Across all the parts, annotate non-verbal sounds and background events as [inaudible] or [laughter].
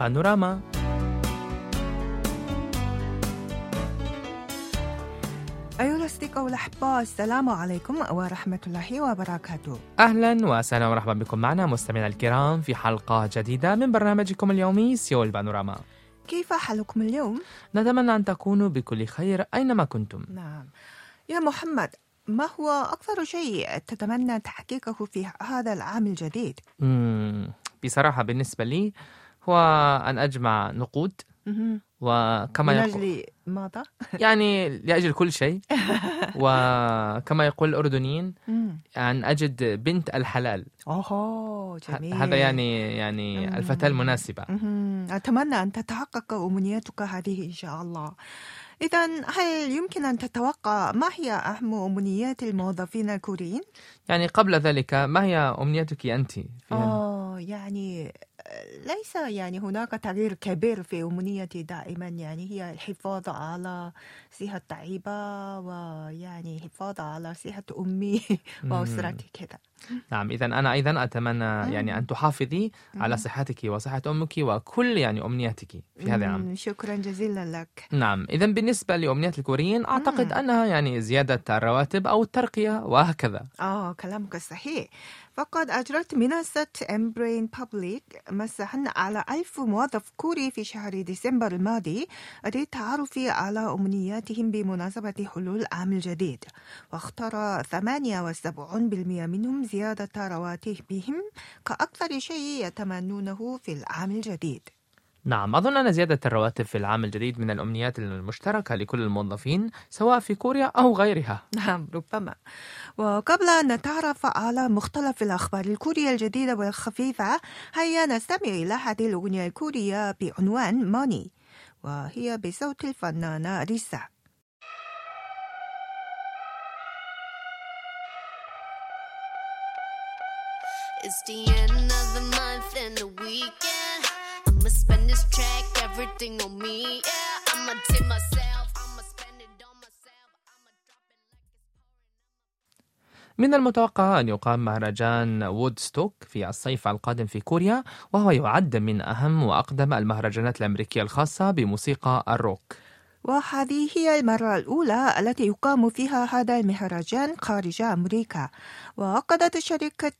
بانوراما أيها الأصدقاء والأحباء السلام عليكم ورحمة الله وبركاته. أهلا وسهلا ومرحبا بكم معنا مستمعينا الكرام في حلقة جديدة من برنامجكم اليومي سيول بانوراما. كيف حالكم اليوم؟ نتمنى أن تكونوا بكل خير أينما كنتم. نعم. يا محمد ما هو أكثر شيء تتمنى تحقيقه في هذا العام الجديد؟ مم، بصراحة بالنسبة لي هو أن أجمع نقود. وكما من يقول أجل ماذا؟ [laughs] يعني لأجل كل شيء [laughs] وكما يقول الأردنيين. أن أجد بنت الحلال أوه جميل هذا يعني يعني. الفتاة المناسبة. أتمنى أن تتحقق أمنيتك هذه إن شاء الله إذا هل يمكن أن تتوقع ما هي أهم أمنيات الموظفين الكوريين؟ يعني قبل ذلك ما هي أمنيتك أنت؟ آه يعني ليس يعني هناك تغيير كبير في أمنيتي دائما. يعني هي الحفاظ على صحة طيبة ويعني الحفاظ على صحة أمي [laughs] وأسرتي كذا نعم إذا أنا أيضا أتمنى يعني. أن تحافظي على. صحتك وصحة أمك وكل يعني أمنياتك في هذا العام. شكرا جزيلا لك. نعم إذا بالنسبة لأمنيات الكوريين أعتقد. أنها يعني زيادة الرواتب أو الترقية وهكذا. آه كلامك صحيح. فقد أجرت منصة إمبرين بابليك مسحا على ألف موظف كوري في شهر ديسمبر الماضي للتعرف على أمنياتهم بمناسبة حلول العام الجديد. واختار 78% منهم زيادة رواتبهم كأكثر شيء يتمنونه في العام الجديد. نعم أظن أن زيادة الرواتب في العام الجديد من الأمنيات المشتركة لكل الموظفين سواء في كوريا أو غيرها. نعم ربما. وقبل أن نتعرف على مختلف الأخبار الكورية الجديدة والخفيفة هيا نستمع إلى هذه الأغنية الكورية بعنوان ماني وهي بصوت الفنانة ريسا. It's the end of the month and the weekend. Spend this track, everything on me. Yeah, I'ma tip myself. I'ma spend it on myself. I'ma drop it like it's pouring. من المتوقع أن يقام مهرجان وودستوك في الصيف القادم في كوريا وهو يعد من أهم وأقدم المهرجانات الأمريكية الخاصة بموسيقى الروك وهذه هي المرة الأولى التي يقام فيها هذا المهرجان خارج أمريكا. وعقدت شركة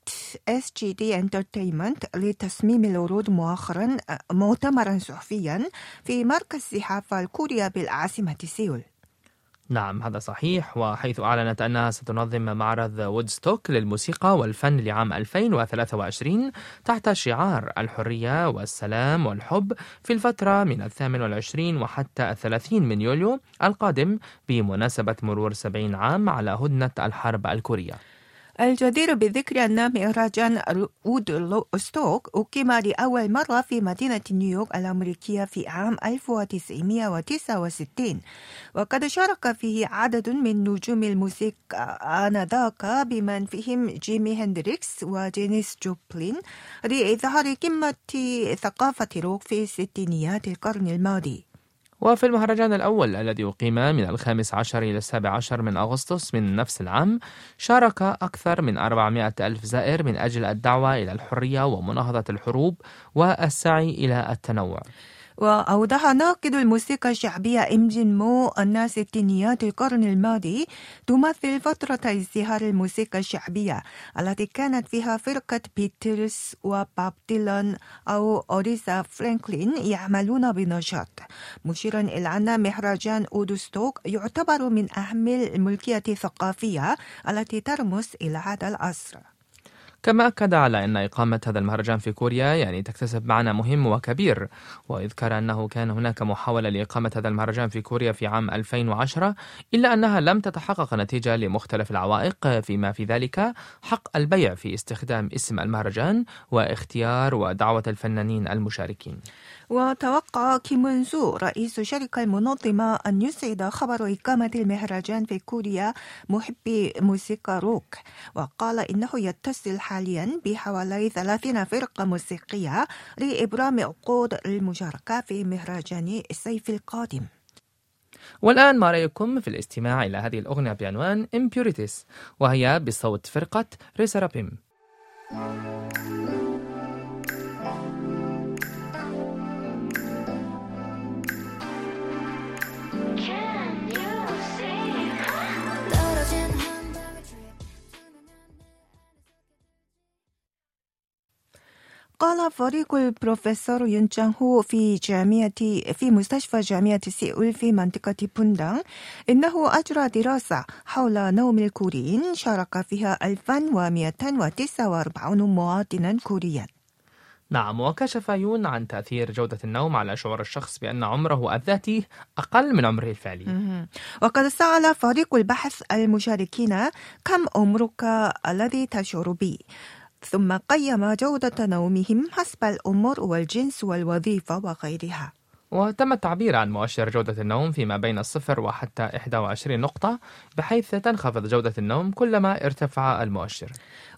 SGD Entertainment لتصميم العروض مؤخرا مؤتمرا صحفيا في مركز الصحافة الكورية بالعاصمة سيول. نعم هذا صحيح وحيث أعلنت أنها ستنظم معرض وودستوك للموسيقى والفن لعام 2023 تحت شعار الحرية والسلام والحب في الفترة من الثامن والعشرين وحتى الثلاثين من يوليو القادم بمناسبة مرور 70 عام على هدنة الحرب الكورية. الجدير بالذكر أن مهرجان وود ستوك أقيم لأول مرة في مدينة نيويورك الأمريكية في عام 1969 وقد شارك فيه عدد من نجوم الموسيقى آنذاك بمن فيهم جيمي هندريكس وجينيس جوبلين لإظهار قمة ثقافة روك في ستينيات القرن الماضي. وفي المهرجان الأول الذي أقيم من الخامس عشر إلى السابع عشر من أغسطس من نفس العام شارك أكثر من 400 ألف زائر من أجل الدعوة إلى الحرية ومناهضة الحروب والسعي إلى التنوع. وأوضح ناقد الموسيقى الشعبية إم جين مو أن ستينيات القرن الماضي تمثل فترة ازدهار الموسيقى الشعبية التي كانت فيها فرقة بيتلز وبوب ديلان أو أريثا فرانكلين يعملون بنشاط. مشيرا إلى أن مهرجان وودستوك يعتبر من أهم الملكية الثقافية التي ترمز إلى هذا العصر. كما أكد على أن إقامة هذا المهرجان في كوريا يعني تكتسب معنى مهم وكبير ويذكر أنه كان هناك محاولة لإقامة هذا المهرجان في كوريا في عام 2010 إلا أنها لم تتحقق نتيجة لمختلف العوائق فيما في ذلك حق البيع في استخدام اسم المهرجان واختيار ودعوة الفنانين المشاركين. وتوقع كيم سو رئيس الشركة المنظمة أن يسعد خبر إقامة المهرجان في كوريا محبي موسيقى روك. وقال إنه يتصل حاليا بحوالي 30 فرقة موسيقية لإبرام عقود المشاركة في مهرجان الصيف القادم. والآن ما رأيكم في الاستماع إلى هذه الأغنية بعنوان Impurities وهي بصوت فرقة ريسرابيم فريق البروفيسور يون تشانغ هو في جامعة في مستشفى جامعة سيول في منطقة بوندانغ إنه أجرى دراسة حول نوم الكوريين شارك فيها 1249 مواطنا كوريا. نعم وكشف يون عن تأثير جودة النوم على شعور الشخص بأن عمره الذاتي أقل من عمره الفعلي. وقد سأل فريق البحث المشاركين كم عمرك الذي تشعر به ثم قيم جودة نومهم حسب الأمور والجنس والوظيفة وغيرها. وتم التعبير عن مؤشر جودة النوم فيما بين الصفر وحتى 21 نقطة بحيث تنخفض جودة النوم كلما ارتفع المؤشر.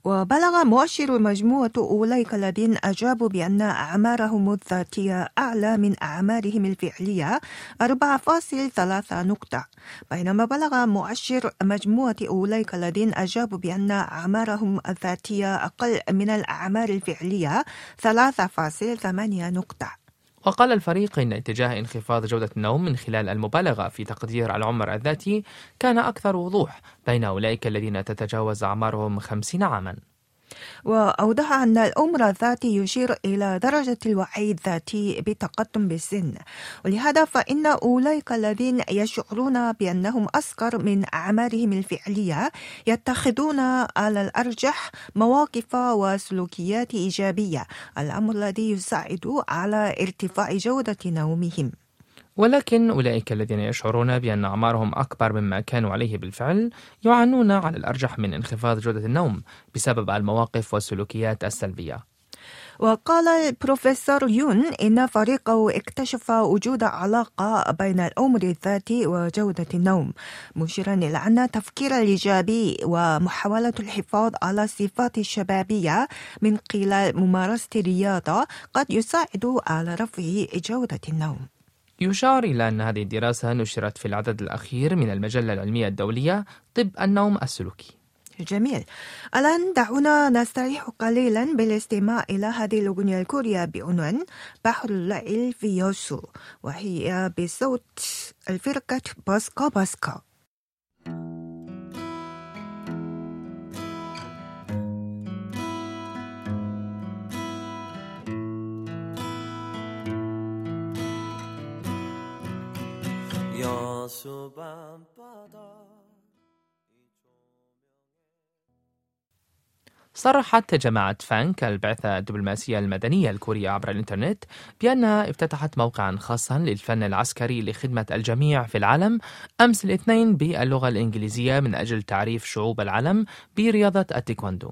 وبلغ مؤشر مجموعة أولئك الذين أجابوا بأن أعمارهم الذاتية أعلى من أعمارهم الفعلية 4.3 نقطة. بينما بلغ مؤشر مجموعة أولئك الذين أجابوا بأن أعمارهم الذاتية أقل من الأعمار الفعلية 3.8 نقطة. وقال الفريق إن اتجاه انخفاض جودة النوم من خلال المبالغة في تقدير العمر الذاتي كان أكثر وضوح بين أولئك الذين تتجاوز أعمارهم 50 عاماً. وأوضح أن الأمر الذاتي يشير إلى درجة الوعي الذاتي بتقدم بالسن. ولهذا فإن أولئك الذين يشعرون بأنهم أصغر من أعمارهم الفعلية يتخذون على الأرجح مواقف وسلوكيات إيجابية الأمر الذي يساعد على ارتفاع جودة نومهم. ولكن أولئك الذين يشعرون بأن أعمارهم أكبر مما كانوا عليه بالفعل يعانون على الأرجح من انخفاض جودة النوم بسبب المواقف والسلوكيات السلبية. وقال البروفيسور يون إن فريقه اكتشف وجود علاقة بين الأمر الذاتي وجودة النوم مشيرا إلى أن التفكير الإيجابي ومحاولة الحفاظ على الصفات الشبابية من خلال ممارسة الرياضة قد يساعد على رفع جودة النوم. يشار إلى أن هذه الدراسة نشرت في العدد الأخير من المجلة العلمية الدولية طب النوم السلوكي. جميل الآن دعونا نستريح قليلا بالاستماع إلى هذه الأغنية الكورية بعنوان بحر الليل في يوسو وهي بصوت الفرقة باسكا باسكا. 여수 밤바다 صرحت جماعة فانك البعثة الدبلوماسية المدنية الكورية عبر الإنترنت بأنها افتتحت موقعا خاصا للفن العسكري لخدمة الجميع في العالم أمس الاثنين باللغة الإنجليزية من أجل تعريف شعوب العالم برياضة التايكوندو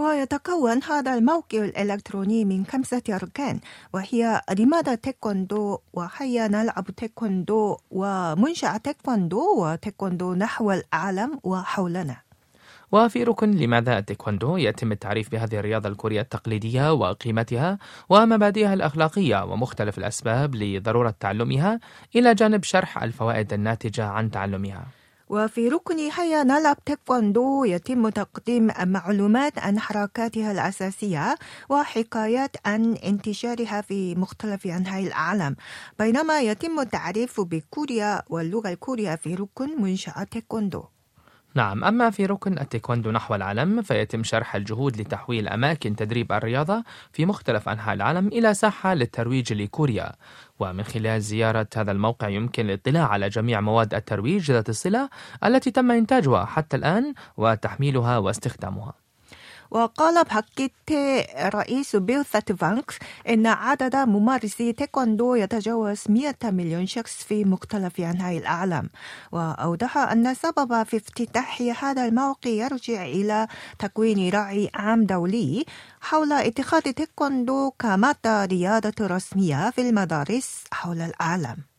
ويتكون هذا الموقع الإلكتروني من خمسة أركان وهي لماذا تايكوندو وهيا نلعب تايكوندو ومنشأ تايكوندو وتايكوندو نحو العالم وحولنا. وفي ركن لماذا التايكوندو؟ يتم التعريف بهذه الرياضة الكورية التقليدية وقيمتها ومبادئها الأخلاقية ومختلف الأسباب لضرورة تعلمها إلى جانب شرح الفوائد الناتجة عن تعلمها. وفي ركن هيا نلعب تايكوندو يتم تقديم معلومات عن حركاتها الأساسية وحكايات عن انتشارها في مختلف أنحاء العالم. بينما يتم التعريف بكوريا واللغة الكورية في ركن منشأ تايكوندو نعم أما في ركن التايكوندو نحو العالم فيتم شرح الجهود لتحويل أماكن تدريب الرياضة في مختلف أنحاء العالم إلى ساحة للترويج لكوريا. ومن خلال زيارة هذا الموقع يمكن الاطلاع على جميع مواد الترويج ذات الصلة التي تم إنتاجها حتى الآن وتحميلها واستخدامها. وقال باكيتي رئيس بعثة بانك إن عدد ممارسي تايكوندو يتجاوز 100 مليون شخص في مختلف أنحاء العالم. وأوضح أن السبب في افتتاح هذا الموقع يرجع إلى تكوين راعي عام دولي حول اتخاذ تايكوندو كمادة رياضة رسمية في المدارس حول العالم.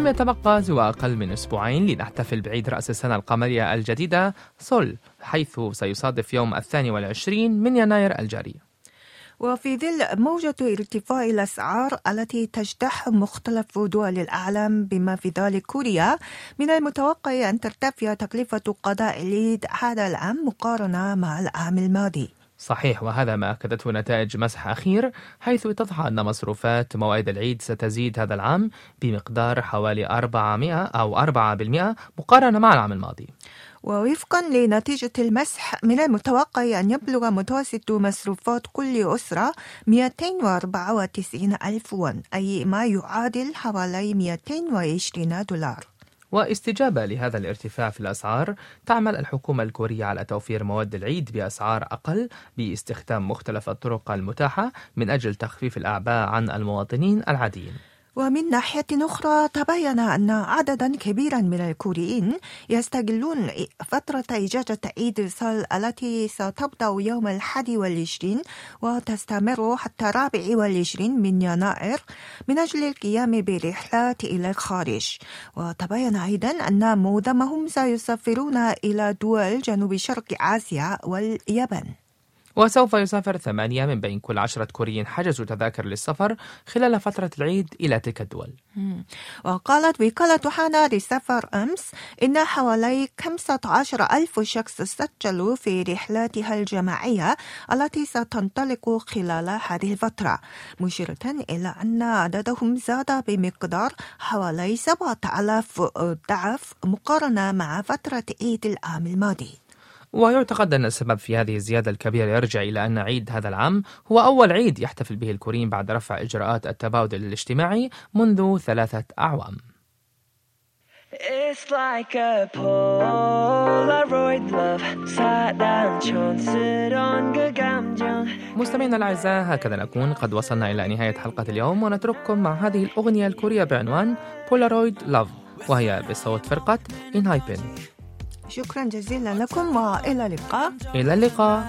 لم يتبقى سوى أقل من أسبوعين لنحتفل بعيد رأس السنة القمرية الجديدة سول حيث سيصادف يوم الثاني والعشرين من يناير الجاري. وفي ظل موجة ارتفاع الأسعار التي تجتاح مختلف دول العالم بما في ذلك كوريا من المتوقع أن ترتفع تكلفة قضاء العيد هذا العام مقارنة مع العام الماضي. صحيح وهذا ما أكدته نتائج مسح أخير حيث اتضح أن مصروفات موعد العيد ستزيد هذا العام بمقدار حوالي 400 أو 4% مقارنة مع العام الماضي. ووفقا لنتيجة المسح من المتوقع أن يبلغ متوسط مصروفات كل أسرة 294 ألف وون أي ما يعادل حوالي 220 دولار. واستجابة لهذا الارتفاع في الأسعار تعمل الحكومة الكورية على توفير مواد العيد بأسعار أقل باستخدام مختلف الطرق المتاحة من أجل تخفيف الأعباء عن المواطنين العاديين. ومن ناحية أخرى تبين أن عددا كبيرا من الكوريين يستغلون فترة إجازة عيد الصل التي ستبدأ يوم الحادي والعشرين وتستمر حتى الرابع والعشرين من يناير من أجل القيام برحلات إلى الخارج. وتبين أيضا أن معظمهم سيسافرون إلى دول جنوب شرق آسيا واليابان. وسوف يسافر ثمانية من بين كل عشرة كوريين حجزوا تذاكر للسفر خلال فترة العيد إلى تلك الدول. وقالت وكالة حانا للسفر أمس إن حوالي 15 ألف شخص سجلوا في رحلاتها الجماعية التي ستنطلق خلال هذه الفترة مشيرة إلى أن عددهم زاد بمقدار حوالي 7000 ضعف مقارنة مع فترة عيد العام الماضي ويعتقد أن السبب في هذه الزيادة الكبيرة يرجع إلى أن عيد هذا العام هو أول عيد يحتفل به الكوريين بعد رفع إجراءات التباعد الاجتماعي منذ ثلاثة أعوام. It's like a Polaroid love. مستمعينا الأعزاء هكذا نكون. قد وصلنا إلى نهاية حلقة اليوم ونترككم مع هذه الأغنية الكورية بعنوان بولارويد لاف وهي بصوت فرقة إنهايبن شكرا جزيلا لكم وإلى اللقاء. إلى اللقاء.